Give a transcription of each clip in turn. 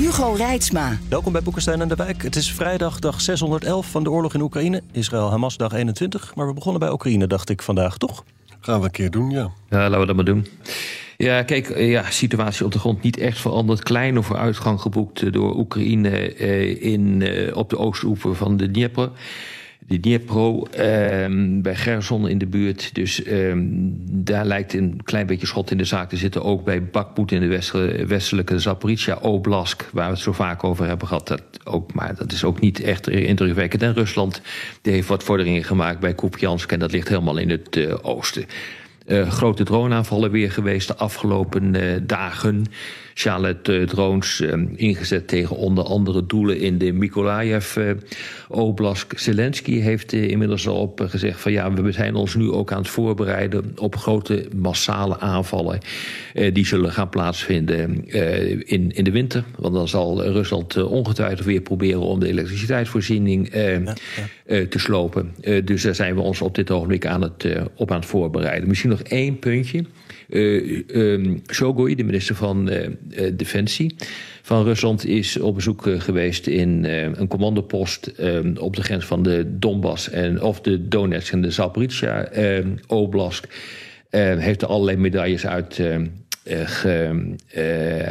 Hugo Reitsma. Welkom bij Boekenstein en de Wijk. Het is vrijdag, dag 611 van de oorlog in Oekraïne. Israël-Hamas, dag 21. Maar we begonnen bij Oekraïne, dacht ik vandaag, toch? Gaan we een keer doen, ja. Ja, laten we dat maar doen. Ja, kijk, eh, ja, situatie op de grond niet echt veranderd. Kleine vooruitgang geboekt door Oekraïne eh, in, eh, op de oostoever van de Dnieper de Dniepro ehm, bij Gerson in de buurt. Dus ehm, daar lijkt een klein beetje schot in de zaak te zitten. Ook bij Bakmoed in de westelijke Zaporizhia Oblast, waar we het zo vaak over hebben gehad. Dat ook, maar dat is ook niet echt indrukwekkend. En Rusland heeft wat vorderingen gemaakt bij Kupiansk en dat ligt helemaal in het uh, oosten. Uh, grote droneaanvallen weer geweest de afgelopen uh, dagen. Shalet-drones uh, ingezet tegen onder andere doelen in de Mykolaiv-oblast. Zelensky heeft inmiddels al op gezegd van ja, we zijn ons nu ook aan het voorbereiden op grote massale aanvallen. die zullen gaan plaatsvinden in, in de winter. Want dan zal Rusland ongetwijfeld weer proberen om de elektriciteitsvoorziening ja, ja. te slopen. dus daar zijn we ons op dit ogenblik aan het, op aan het voorbereiden. Misschien nog één puntje. Um, de minister van uh, Defensie van Rusland, is op bezoek geweest in een commandopost op de grens van de Donbass en of de Donetsk en de Zaporizhia Oblast. heeft er allerlei medailles uit. Ge,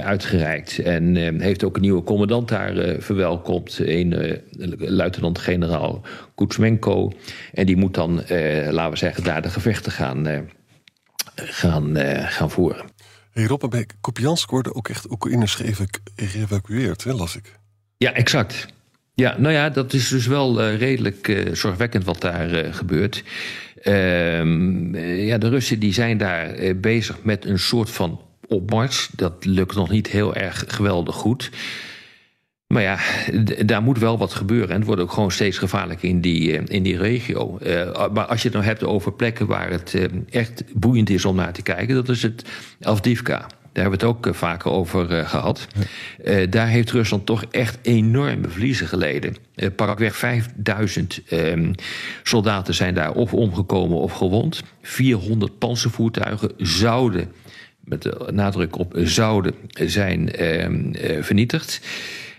uitgereikt. En heeft ook een nieuwe commandant daar verwelkomd, een luitenant-generaal Kutsmenko. En die moet dan, laten we zeggen, daar de gevechten gaan gaan, uh, gaan voeren. Hey Rob, bij Kopiansk worden ook echt Oekraïners geëvacueerd, hè, las ik. Ja, exact. Ja, nou ja, dat is dus wel uh, redelijk uh, zorgwekkend wat daar gebeurt. Ehm, ja, de Russen die zijn daar bezig met een soort van opmars. Dat lukt nog niet heel erg geweldig goed. Maar ja, daar moet wel wat gebeuren. En het wordt ook gewoon steeds gevaarlijker in die, eh, in die regio. Uh, maar als je het nou hebt over plekken waar het uh, echt boeiend is om naar te kijken, dat is het Avdivka. Daar hebben we het ook uh, vaker over gehad. daar heeft Rusland toch echt enorme verliezen geleden. Pakweg 5000 ehm, soldaten zijn daar of omgekomen of gewond. 400 panzervoertuigen zouden, met de nadruk op zouden, zijn ehm, vernietigd.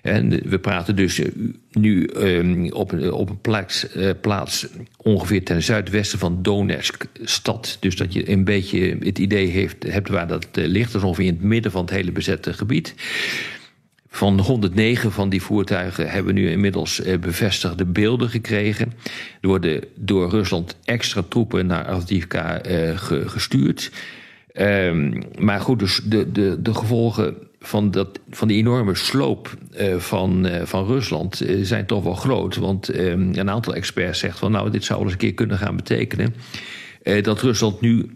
En we praten dus eh, nu um, op, op een plaats, uh, plaats ongeveer ten zuidwesten van Donetsk stad. Dus dat je een beetje het idee heeft, hebt waar dat uh, ligt. Dat is ongeveer in het midden van het hele bezette gebied. Van 109 van die voertuigen hebben we nu inmiddels bevestigde beelden gekregen. Er worden door Rusland extra troepen naar Avdiivka gestuurd. Um, maar goed, dus de, de, de gevolgen van, dat, van die enorme sloop uh, van, uh, van Rusland uh, zijn toch wel groot. Want een aantal experts zegt van nou, dit zou wel eens een keer kunnen gaan betekenen dat Rusland nu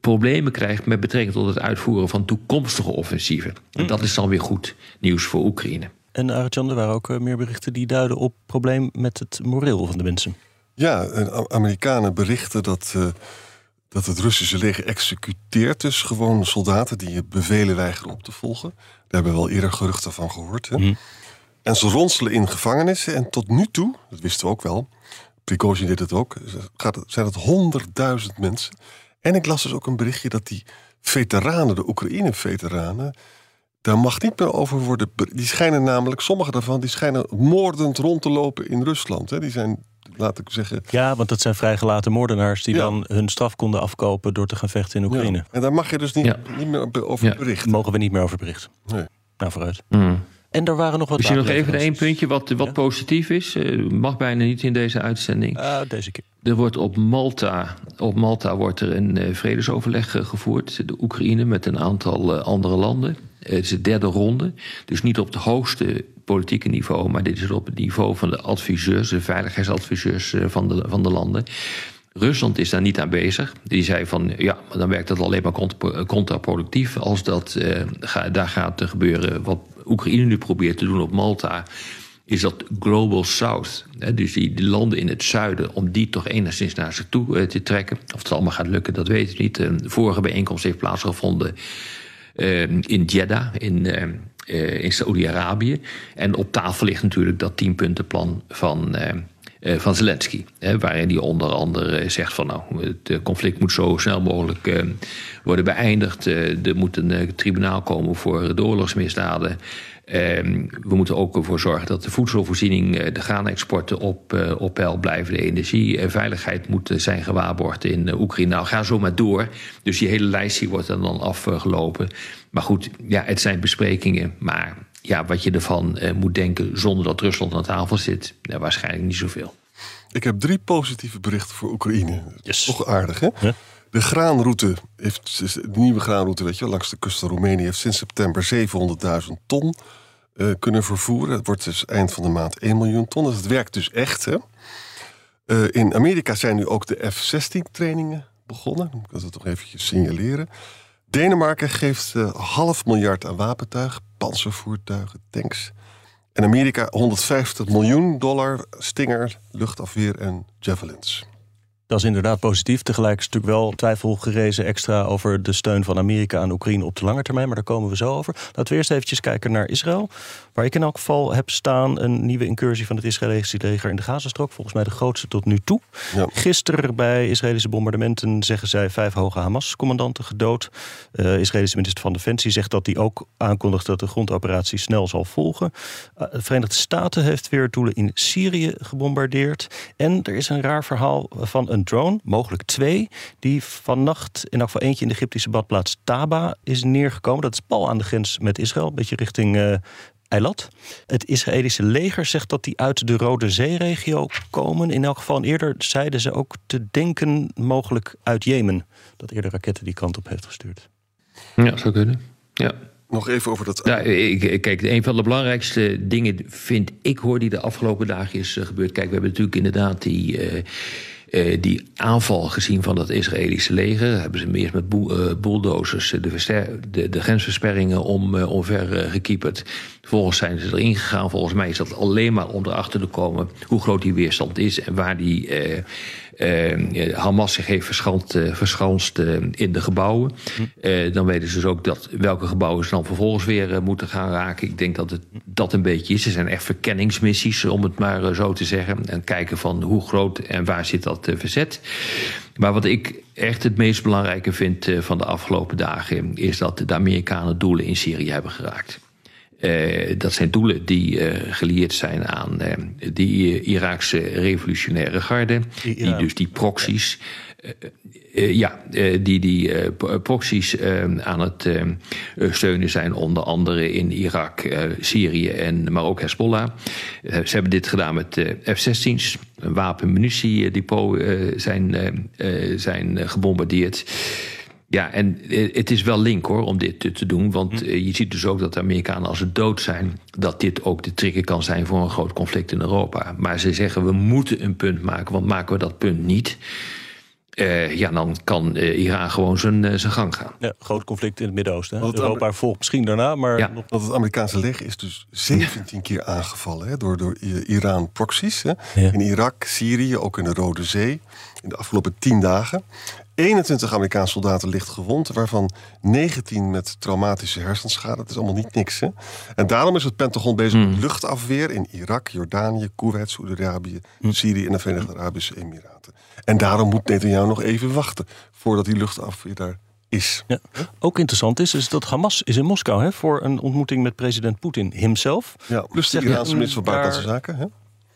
problemen krijgt met betrekking tot het uitvoeren van toekomstige offensieven. En dat is dan weer goed nieuws voor Oekraïne. En Arjan, er waren ook meer berichten die duiden op probleem met het moreel van de mensen. Ja, Amerikanen berichten dat dat het Russische leger executeert dus gewoon soldaten die bevelen weigeren op te volgen. Daar hebben we wel eerder geruchten van gehoord. Hè? Mhm. En ze ronselen in gevangenissen. En tot nu toe, dat wisten we ook wel, Prigozhin deed het ook, gaat, zijn het honderdduizend mensen. En ik las dus ook een berichtje dat die veteranen, de Oekraïne-veteranen, daar mag niet meer over worden. Die schijnen namelijk, sommige daarvan, die schijnen moordend rond te lopen in Rusland. Hè? Die zijn laat ik zeggen. Ja, want dat zijn vrijgelaten moordenaars die dan hun straf konden afkopen door te gaan vechten in Oekraïne. Ja. En daar mag je dus niet, niet meer over berichten. Mogen we niet meer over berichten. Nee. Nou, vooruit. Mm. En er waren nog wat. Misschien nog even één puntje wat, wat positief is. Uh, mag bijna niet in deze uitzending. Uh, deze keer. Er wordt op Malta, op Malta wordt er een uh, vredesoverleg uh, gevoerd. De Oekraïne met een aantal andere landen. Het is de derde ronde. Dus niet op het hoogste politieke niveau, maar dit is op het niveau van de adviseurs, de veiligheidsadviseurs van de, van de landen. Rusland is daar niet aan bezig. Die zei van ja, maar dan werkt dat alleen maar contraproductief als dat uh, daar gaat gebeuren. Wat Oekraïne nu probeert te doen op Malta, is dat Global South. Hè, dus die, landen in het zuiden, om die toch enigszins naar zich toe te trekken. Of het allemaal gaat lukken, dat weet ik niet. De vorige bijeenkomst heeft plaatsgevonden in Jeddah, in, in Saoedi-Arabië. En op tafel ligt natuurlijk dat tienpuntenplan van eh, van Zelensky. Waarin hij onder andere zegt van nou, het conflict moet zo snel mogelijk uh, worden beëindigd. Er moet een tribunaal komen voor de oorlogsmisdaden. Ehm, we moeten ook ervoor zorgen dat de voedselvoorziening, de graanexporten op, op peil blijven. De energie en veiligheid moet zijn gewaarborgd in Oekraïne. Nou, ga zo maar door. Dus die hele lijst wordt dan afgelopen. Maar goed, ja, het zijn besprekingen. Maar ja, wat je ervan uh, moet denken zonder dat Rusland aan tafel zit, nou, waarschijnlijk niet zoveel. Ik heb drie positieve berichten voor Oekraïne. Yes. Toch aardig, hè? De graanroute, heeft, de nieuwe graanroute, weet je, langs de kust van Roemenië, heeft sinds september 700.000 ton uh, kunnen vervoeren. Het wordt dus eind van de maand 1 miljoen ton. Dus het werkt dus echt, hè? Uh, in Amerika zijn nu ook de F-16-trainingen begonnen. Ik wil dat toch eventjes signaleren. Denemarken geeft uh, half miljard aan wapentuig, panzervoertuigen, tanks. En Amerika 150 miljoen dollar Stinger, luchtafweer en javelins. Dat is inderdaad positief. Tegelijk is natuurlijk wel twijfel gerezen extra over de steun van Amerika aan Oekraïne op de lange termijn. Maar daar komen we zo over. Laten we eerst eventjes kijken naar Israël. Waar ik in elk geval heb staan een nieuwe incursie van het Israëlische leger in de Gazastrook. Volgens mij de grootste tot nu toe. Ja. Gisteren bij Israëlische bombardementen zeggen zij vijf hoge Hamas-commandanten gedood. Uh, Israëlische minister van Defensie zegt dat hij ook aankondigt dat de grondoperatie snel zal volgen. Uh, de Verenigde Staten heeft weer doelen in Syrië gebombardeerd. En er is een raar verhaal van een drone, mogelijk twee, die vannacht in elk geval eentje in de Egyptische badplaats Taba is neergekomen. Dat is pal aan de grens met Israël, een beetje richting uh, Eilat. Het Israëlische leger zegt dat die uit de Rode Zee-regio komen. In elk geval eerder zeiden ze ook te denken mogelijk uit Jemen. Dat eerder raketten die kant op heeft gestuurd. Ja, zou kunnen. Ja. Nog even over dat. Ja, ik, kijk, een van de belangrijkste dingen vind ik hoor die de afgelopen dagen is uh, gebeurd. Kijk, we hebben natuurlijk inderdaad die. Uh, uh, die aanval gezien van dat Israëlische leger. Hebben ze meer met uh, bulldozers de, de, de, grensversperringen om, uh, omver gekieperd. Vervolgens zijn ze erin gegaan. Volgens mij is dat alleen maar om erachter te komen hoe groot die weerstand is en waar die uh, Hamas zich heeft verschanst, verschanst in de gebouwen. Hm. dan weten ze dus ook dat, welke gebouwen ze dan vervolgens weer moeten gaan raken. Ik denk dat het dat een beetje is. Er zijn echt verkenningsmissies, om het maar zo te zeggen. En kijken van hoe groot en waar zit dat verzet. Maar wat ik echt het meest belangrijke vind van de afgelopen dagen... is dat de Amerikanen doelen in Syrië hebben geraakt. Uh, dat zijn doelen die uh, gelieerd zijn aan uh, die Iraakse revolutionaire garde. Die dus die proxies. ja, die die proxies aan het steunen zijn, onder andere in Irak, Syrië en maar ook Hezbollah. ze hebben dit gedaan met F-16's. Een wapen-munitiedepot zijn, zijn gebombardeerd. Ja, en eh, het is wel link hoor om dit te doen. Want hm. eh, je ziet dus ook dat de Amerikanen als ze dood zijn... dat dit ook de trigger kan zijn voor een groot conflict in Europa. Maar ze zeggen we moeten een punt maken, want maken we dat punt niet... Uh, ja, dan kan uh, Iran gewoon zijn, uh, zijn gang gaan. Ja, groot conflict in het Midden-Oosten. Europa volgt misschien daarna, maar... Ja. Want het Amerikaanse leger is dus 17 keer aangevallen hè, door, door Iran proxies. Hè. In Irak, Syrië, ook in de Rode Zee. In de afgelopen 10 dagen. 21 Amerikaanse soldaten licht gewond, waarvan 19 met traumatische hersenschade. Dat is allemaal niet niks. Hè? En daarom is het Pentagon bezig met hmm. luchtafweer in Irak, Jordanië, Kuwait, Saudi-Arabië, hmm. Syrië en de Verenigde Arabische Emiraten. En daarom moet Netanyahu nog even wachten voordat die luchtafweer daar is. Ja. Ook interessant is, is dat Hamas is in Moskou hè, voor een ontmoeting met president Poetin himself. Ja, plus de Iraanse minister van Buitenlandse Zaken. Hè?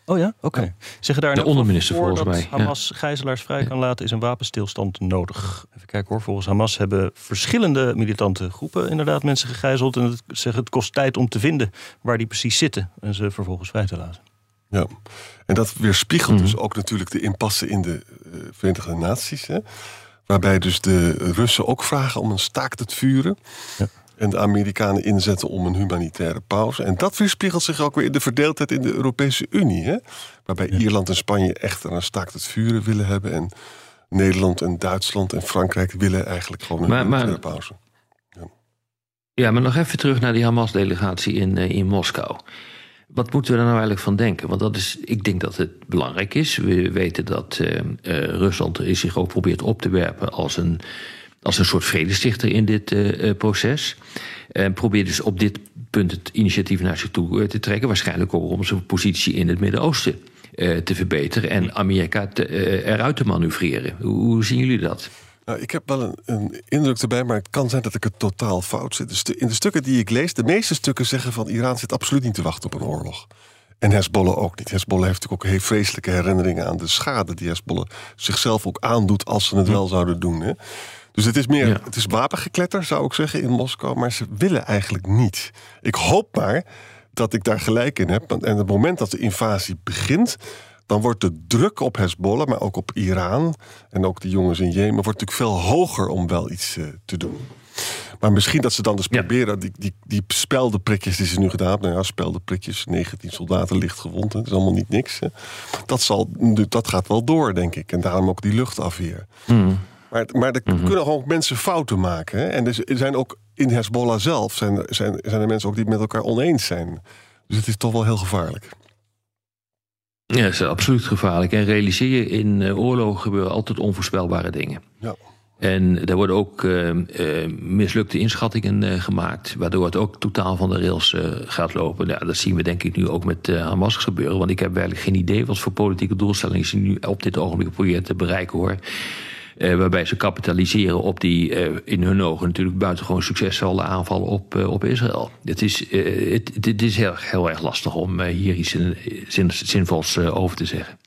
Oh ja, oké. Okay. Zeggen daar de onderminister volgens mij. Hamas gijzelaars vrij kan laten, is een wapenstilstand nodig. Even kijken hoor. Volgens Hamas hebben verschillende militante groepen inderdaad mensen gegijzeld. En het, zeggen het kost tijd om te vinden waar die precies zitten. En ze vervolgens vrij te laten. Ja, en dat weerspiegelt dus mhm. ook natuurlijk de impasse in de uh, Verenigde Naties. Hè? Waarbij dus de Russen ook vragen om een staakt het vuren. Ja en de Amerikanen inzetten om een humanitaire pauze. En dat weerspiegelt zich ook weer in de verdeeldheid in de Europese Unie. Hè? Waarbij Ierland en Spanje echt een staakt het vuren willen hebben. En Nederland en Duitsland en Frankrijk willen eigenlijk gewoon een Maar- maar- pauze. Ja, maar nog even terug naar die Hamas-delegatie in, eh, in Moskou. Wat moeten we daar nou eigenlijk van denken? Want dat is, ik denk dat het belangrijk is. We weten dat eh, eh, Rusland zich ook probeert op te werpen als een, als een soort vredestichter in dit eh, eh, proces. En probeert dus op dit punt het initiatief naar zich toe eh, te trekken. Waarschijnlijk ook om zijn positie in het Midden-Oosten te verbeteren en Amerika te, eruit te manoeuvreren. Hoe, hoe zien jullie dat? Nou, ik heb wel een, een indruk erbij, maar het kan zijn dat ik het totaal fout zit. Stu- In de stukken die ik lees, de meeste stukken zeggen van Iran zit absoluut niet te wachten op een oorlog. En Hezbollah ook niet. Hezbollah heeft natuurlijk ook heel vreselijke herinneringen aan de schade die Hezbollah zichzelf ook aandoet als ze het wel zouden doen. Hè. Dus het is meer, Ja. het is wapengekletter, zou ik zeggen, in Moskou, maar ze willen eigenlijk niet. Ik hoop maar dat ik daar gelijk in heb. En het moment dat de invasie begint, dan wordt de druk op Hezbollah, maar ook op Iran en ook de jongens in Jemen, wordt natuurlijk veel hoger om wel iets eh, te doen. Maar misschien dat ze dan dus Ja. proberen, die, die, die speldenprikjes die ze nu gedaan hebben, nou ja, speldenprikjes, 19 soldaten licht gewond, hè, dat is allemaal niet niks. Hè. Dat, zal, dat gaat wel door, denk ik. En daarom ook die luchtafweer. Maar, maar er kunnen gewoon ook mensen fouten maken. Hè? En er er zijn ook in Hezbollah zelf zijn, zijn, zijn er mensen ook die het met elkaar oneens zijn. Dus het is toch wel heel gevaarlijk. Ja, dat is absoluut gevaarlijk. En realiseer je, in eh, oorlogen gebeuren altijd onvoorspelbare dingen. Ja. En er worden ook eh, eh, mislukte inschattingen gemaakt, waardoor het ook totaal van de rails gaat lopen. Ja, dat zien we denk ik nu ook met Hamas gebeuren. Want ik heb werkelijk geen idee wat voor politieke doelstellingen ze nu op dit ogenblik proberen te bereiken hoor. Eh, waarbij ze kapitaliseren op die eh, in hun ogen natuurlijk buitengewoon succesvolle aanval op, eh, op Israël. Het is, het, het is heel, heel erg lastig om hier iets zin, zin- zinvols over te zeggen.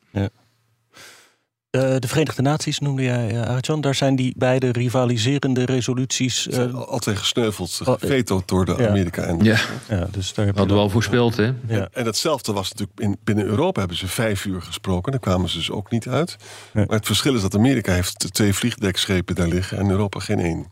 Eh, de Verenigde Naties noemde jij, uh, Arjan. Daar zijn die beide rivaliserende resoluties. Eh, zijn al- altijd gesneuveld, gevetoed door de ja. Amerika. En, Ja, ja, dus daar heb je hadden we al voorspeld hè. Ja. en hetzelfde was natuurlijk in, binnen Europa hebben ze vijf uur gesproken. Daar kwamen ze dus ook niet uit. Nee. Maar het verschil is dat Amerika heeft twee vliegdekschepen daar liggen en Europa geen één. Dus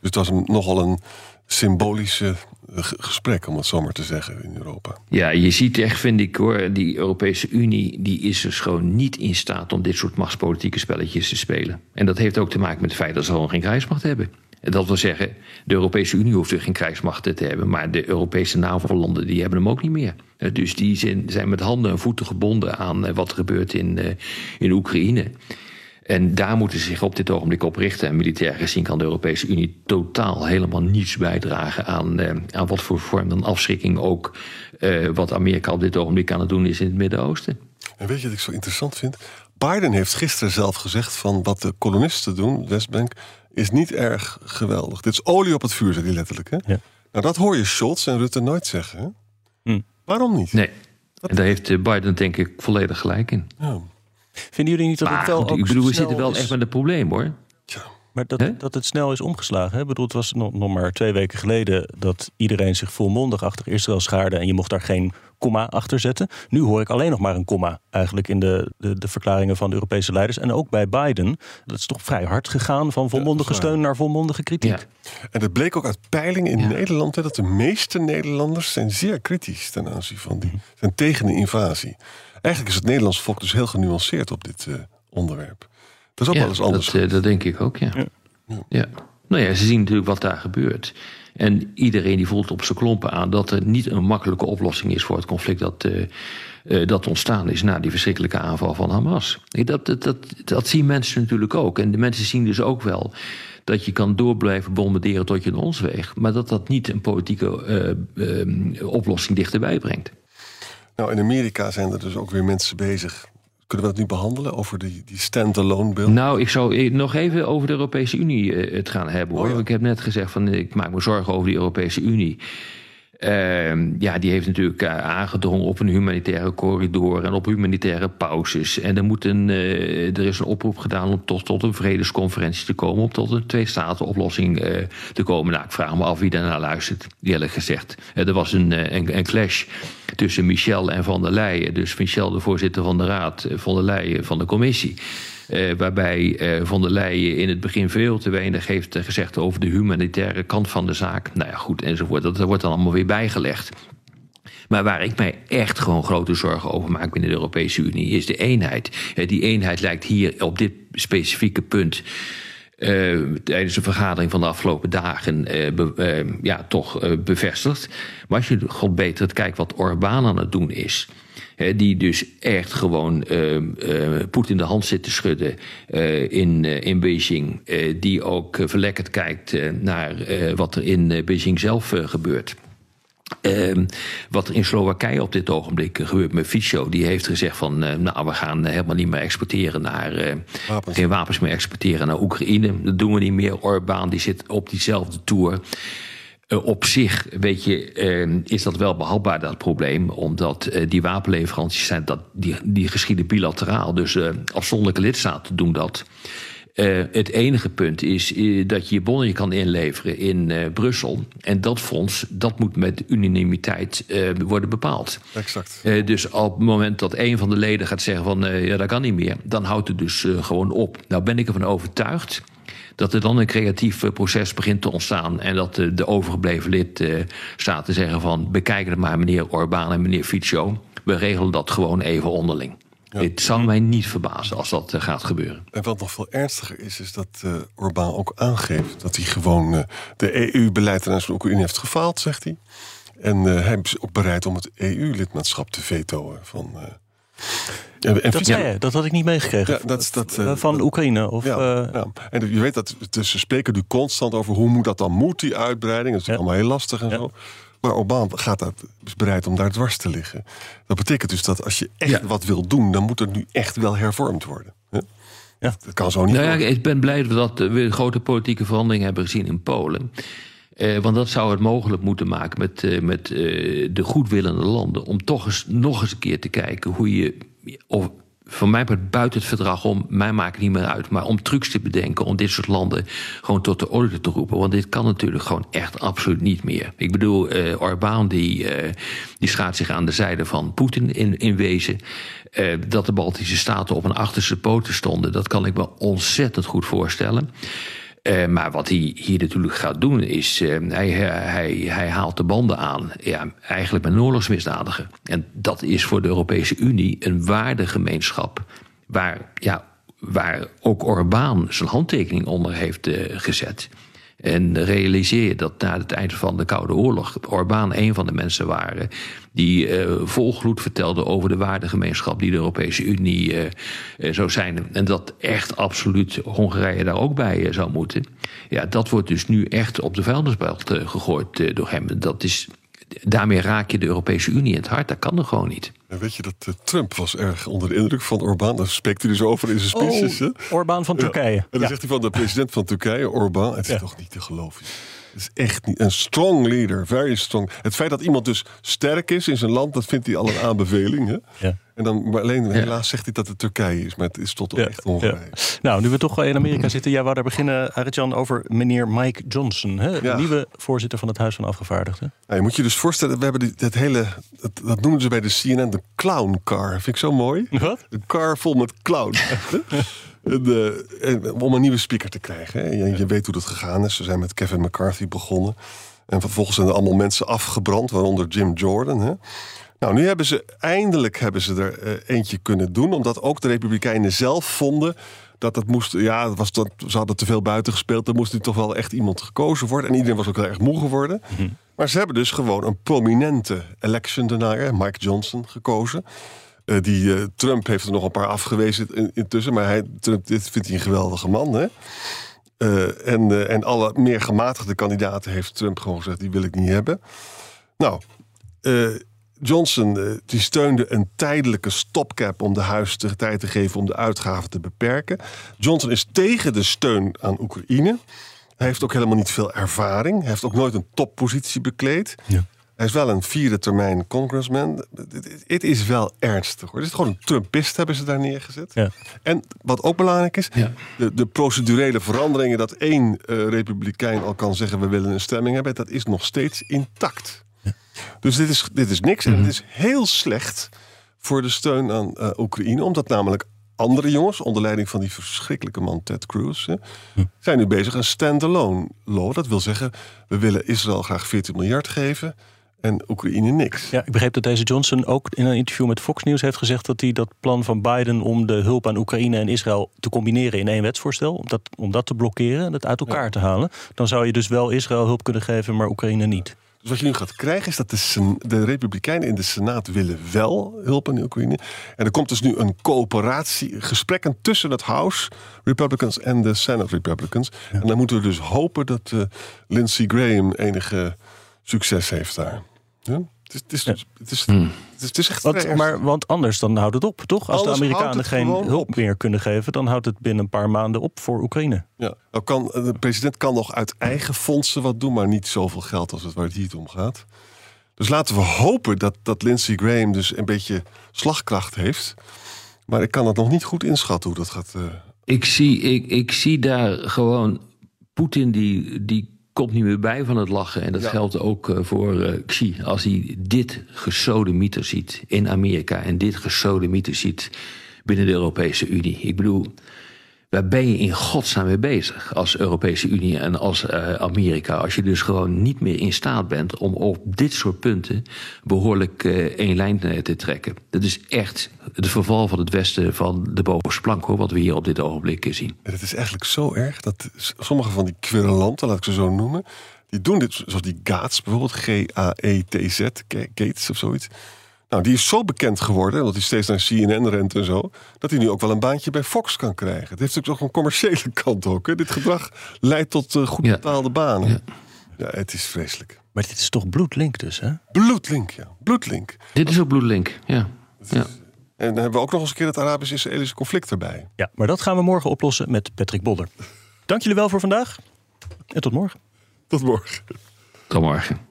het was een, nogal een symbolische gesprek, om het zo maar te zeggen, in Europa. Ja, je ziet echt, vind ik hoor, die Europese Unie die is dus gewoon niet in staat om dit soort machtspolitieke spelletjes te spelen. En dat heeft ook te maken met het feit dat ze gewoon geen krijgsmacht hebben. En dat wil zeggen, de Europese Unie hoeft er geen krijgsmacht te hebben, maar de Europese NAVO-landen die hebben hem ook niet meer. Eh, Dus die zijn, zijn met handen en voeten gebonden aan eh, wat er gebeurt in, eh, in Oekraïne. En daar moeten ze zich op dit ogenblik op richten. En militair gezien kan de Europese Unie totaal helemaal niets bijdragen aan, eh, aan wat voor vorm dan afschrikking ook eh, wat Amerika op dit ogenblik aan het doen is in het Midden-Oosten. En weet je wat ik zo interessant vind? Biden heeft gisteren zelf gezegd van wat de kolonisten doen, Westbank, is niet erg geweldig. Dit is olie op het vuur, zei hij letterlijk. Hè? Ja. Nou, dat hoor je Scholz en Rutte nooit zeggen. Hè? Hm. Waarom niet? Nee. En daar heeft eh, Biden denk ik volledig gelijk in. Ja. Vinden jullie niet dat Maar het wel goed, ook ik bedoel, we zitten wel is- echt met een probleem hoor. Tja. Maar dat, dat het snel is omgeslagen. Hè? Ik bedoel, het was nog, nog maar twee weken geleden dat iedereen zich volmondig achter Israël schaarde. En je mocht daar geen komma achter zetten. Nu hoor ik alleen nog maar een komma eigenlijk in de, de, de verklaringen van de Europese leiders. En ook bij Biden. Dat is toch vrij hard gegaan van volmondige steun naar volmondige kritiek. Ja. En dat bleek ook uit peilingen in Ja. Nederland, hè, dat de meeste Nederlanders zijn zeer kritisch ten aanzien van die, zijn tegen de invasie. Eigenlijk is het Nederlands volk dus heel genuanceerd op dit eh, onderwerp. Dat is ook Ja, wel eens anders. Dat, eh, dat denk ik ook, ja. ja. Nou ja, ze zien natuurlijk wat daar gebeurt. En iedereen die voelt op zijn klompen aan dat er niet een makkelijke oplossing is voor het conflict dat, eh, eh, dat ontstaan is na die verschrikkelijke aanval van Hamas. Dat, dat, dat, dat zien mensen natuurlijk ook. En de mensen zien dus ook wel dat je kan door blijven bombarderen tot je een ons weegt, maar dat dat niet een politieke oplossing dichterbij brengt. Nou, in Amerika zijn er dus ook weer mensen bezig. Kunnen we dat nu behandelen over die, die stand-alone bill? Nou, ik zou eh, nog even over de Europese Unie eh, het gaan hebben hoor. Oh ja. Ik heb net gezegd van eh, ik maak me zorgen over die Europese Unie. Ehm, ja, die heeft natuurlijk eh, aangedrongen op een humanitaire corridor en op humanitaire pauzes. En er, moet een, eh, er is een oproep gedaan om tot, tot een vredesconferentie te komen, om tot een twee-staten-oplossing eh, te komen. Nou, ik vraag me af wie daarnaar luistert, eerlijk gezegd. Er was een, een, clash tussen Michel en Van der Leyen. Dus Michel, de voorzitter van de Raad, Van der Leyen van de Commissie. Eh, waarbij eh, Van der Leyen in het begin veel te weinig heeft eh, gezegd over de humanitaire kant van de zaak. Nou ja, goed, enzovoort. Dat, dat wordt dan allemaal weer bijgelegd. Maar waar ik mij echt gewoon grote zorgen over maak binnen de Europese Unie is de eenheid. Die eenheid lijkt hier op dit specifieke punt. Tijdens de vergadering van de afgelopen dagen ja, toch bevestigd. Maar als je god beter kijkt wat Orbán aan het doen is. Die dus echt gewoon Poetin de hand zit te schudden in, in Beijing. die ook verlekkerd kijkt naar wat er in Beijing zelf gebeurt. Uh, wat er in Slowakije op dit ogenblik gebeurt met Fico, die heeft gezegd van, uh, nou, we gaan helemaal niet meer exporteren naar, uh, wapens. geen wapens meer exporteren naar Oekraïne. Dat doen we niet meer. Orbán die zit op diezelfde tour. Uh, op zich, weet je, is dat wel behapbaar, dat probleem. Omdat die wapenleveranties zijn, dat, die, die geschieden bilateraal. Dus afzonderlijke lidstaten doen dat. Uh, het enige punt is uh, dat je je bonnen kan inleveren in uh, Brussel. En dat fonds, dat moet met unanimiteit worden bepaald. Exact. dus op het moment dat een van de leden gaat zeggen van ja, dat kan niet meer, dan houdt het dus gewoon op. Nou ben ik ervan overtuigd dat er dan een creatief proces begint te ontstaan. En dat de, de overgebleven lid staat te zeggen van bekijk het maar meneer Orbán en meneer Fico. We regelen dat gewoon even onderling. Het zal mij niet verbazen als dat gaat gebeuren. En wat nog veel ernstiger is, is dat uh, Orbán ook aangeeft dat hij gewoon uh, de EU-beleid ten aanzien van Oekraïne heeft gefaald, zegt hij. En hij is ook bereid om het EU-lidmaatschap te vetoen van. En, dat zei je, dat had ik niet meegekregen. Ja, dat is dat, van Oekraïne? Of, ja, ja, En je weet dat ze spreken nu constant over hoe moet dat dan moet, die uitbreiding. Dat is allemaal heel lastig en zo. Maar Obama gaat dat, is bereid om daar dwars te liggen. Dat betekent dus dat als je echt wat wil doen, dan moet er nu echt wel hervormd worden. Ja. Dat kan zo niet. Nou ja, ik ben blij dat we een grote politieke verandering hebben gezien in Polen. Eh, want dat zou het mogelijk moeten maken met, uh, met uh, de goedwillende landen. om toch eens nog eens een keer te kijken hoe je. Of, voor mij buiten het verdrag om, mij maakt het niet meer uit, maar om trucs te bedenken om dit soort landen gewoon tot de orde te roepen. Want dit kan natuurlijk gewoon echt absoluut niet meer. Ik bedoel, uh, Orbán die, uh, die schaat zich aan de zijde van Poetin in, in wezen. Dat de Baltische Staten op een achterste poten stonden, dat kan ik me ontzettend goed voorstellen. Uh, maar wat hij hier natuurlijk gaat doen is, uh, hij, hij, hij haalt de banden aan, ja, eigenlijk met een. En dat is voor de Europese Unie een waardegemeenschap waar, ja, waar ook Orbán zijn handtekening onder heeft uh, gezet. En realiseer je dat na het einde van de Koude Oorlog Orbán een van de mensen waren die uh, volgloed vertelde over de waardegemeenschap die de Europese Unie uh, zou zijn. En dat echt absoluut Hongarije daar ook bij zou moeten. Ja, dat wordt dus nu echt op de vuilnisbelt gegooid door hem. Dat is daarmee raak je de Europese Unie in het hart. Dat kan er gewoon niet. En weet je dat uh, Trump was erg onder de indruk van Orbán. Daar spreekt hij dus over in zijn speeches. Oh, Orbán van Turkije. Ja. En dan ja. zegt hij van de president van Turkije, Orbán. Het is ja. toch niet te geloven. Het is echt niet een strong leader, very strong. Het feit dat iemand dus sterk is in zijn land, dat vindt hij al een aanbeveling. Hè? Ja. En dan, maar alleen helaas zegt hij dat het Turkije is, maar het is tot ja. echt. Ja. Nou, nu we toch in Amerika zitten, jij wou daar beginnen, Arjan, over meneer Mike Johnson, hè? nieuwe voorzitter van het Huis van Afgevaardigden. Nou, je moet je dus voorstellen, we hebben dit, dit hele, dat, dat noemen ze bij de CNN de clown car. Vind ik zo mooi. Wat? Een car vol met clown. De, eh, om een nieuwe speaker te krijgen. Hè. Je, je, weet hoe dat gegaan is. Ze zijn met Kevin McCarthy begonnen. En vervolgens zijn er allemaal mensen afgebrand, waaronder Jim Jordan. Hè. Nou, nu hebben ze eindelijk hebben ze er uh, eentje kunnen doen, omdat ook de Republikeinen zelf vonden dat het moest. Ja, het was dat, ze hadden te veel buiten gespeeld. Er moest nu toch wel echt iemand gekozen worden. En iedereen was ook heel erg moe geworden. Mm -hmm. Maar ze hebben dus gewoon een prominente election denier, Mike Johnson, gekozen. Uh, die uh, Trump heeft er nog een paar afgewezen in, intussen, maar hij, Trump, dit vindt hij een geweldige man. Hè? Uh, en, en alle meer gematigde kandidaten heeft Trump gewoon gezegd: die wil ik niet hebben. Nou, Johnson die steunde een tijdelijke stopcap om de huis de tijd te geven om de uitgaven te beperken. Johnson is tegen de steun aan Oekraïne. Hij heeft ook helemaal niet veel ervaring. Hij heeft ook nooit een toppositie bekleed. Ja. Hij is wel een vierde termijn congressman. Het is wel ernstig hoor. Het is gewoon een Trumpist hebben ze daar neergezet. Ja. En wat ook belangrijk is, ja. de, de, procedurele veranderingen dat één uh, republikein al kan zeggen we willen een stemming hebben, dat is nog steeds intact. Ja. Dus dit is, dit is niks. Mm -hmm. En het is heel slecht voor de steun aan uh, Oekraïne, omdat namelijk andere jongens, onder leiding van die verschrikkelijke man Ted Cruz, hè, hm. zijn nu bezig een standalone law. Dat wil zeggen, we willen Israël graag 14 miljard geven. En Oekraïne niks. Ja, ik begreep dat deze Johnson ook in een interview met Fox News heeft gezegd dat hij dat plan van Biden om de hulp aan Oekraïne en Israël te combineren in één wetsvoorstel, om dat, om dat te blokkeren en dat uit elkaar te halen, dan zou je dus wel Israël hulp kunnen geven, maar Oekraïne niet. Dus wat je nu gaat krijgen is dat de, de Republikeinen in de Senaat willen wel hulp aan Oekraïne. En er komt dus nu een coöperatie, gesprekken tussen het House Republicans en de Senate Republicans. En dan moeten we dus hopen dat uh, Lindsey Graham enige succes heeft daar. Ja? Het is, het, is, het, is, hmm. het, is, echt want, maar, want anders dan houdt het op, toch? Als de Amerikanen geen hulp meer kunnen geven... dan houdt het binnen een paar maanden op voor Oekraïne. Ja, nou kan, de president kan nog uit eigen fondsen wat doen... maar niet zoveel geld als het waar het hier om gaat. Dus laten we hopen dat, dat Lindsey Graham dus een beetje slagkracht heeft. Maar ik kan het nog niet goed inschatten hoe dat gaat... Uh... Ik, zie, ik, ik zie daar gewoon Poetin die, die komt niet meer bij van het lachen. En dat geldt ook uh, voor uh, Xi. Als hij dit gesodemieter ziet in Amerika... en dit gesodemieter ziet binnen de Europese Unie. Ik bedoel, waar ben je in godsnaam mee bezig als Europese Unie en als uh, Amerika? Als je dus gewoon niet meer in staat bent om op dit soort punten behoorlijk uh, één lijn te trekken. Dat is echt het verval van het Westen van de bovenste plank, hoor, wat we hier op dit ogenblik zien. Het is eigenlijk zo erg dat sommige van die querulanten, laat ik ze zo noemen, die doen dit, zoals die Gates bijvoorbeeld, G-A-E-T-Z, Gates of zoiets. Nou, die is zo bekend geworden, dat hij steeds naar CNN rent en zo, dat hij nu ook wel een baantje bij Fox kan krijgen. Het heeft natuurlijk ook een commerciële kant ook. Hè? Dit gedrag leidt tot uh, goed betaalde banen. Ja. ja. het is vreselijk. Maar dit is toch bloedlink dus, hè? Bloedlink, ja. Bloedlink. Dit is ook bloedlink, ja. ja. En dan hebben we ook nog eens een keer het Arabisch-Israëlische conflict erbij. Ja, maar dat gaan we morgen oplossen met Patrick Bodder. Dank jullie wel voor vandaag en tot morgen. Tot morgen. Tot morgen.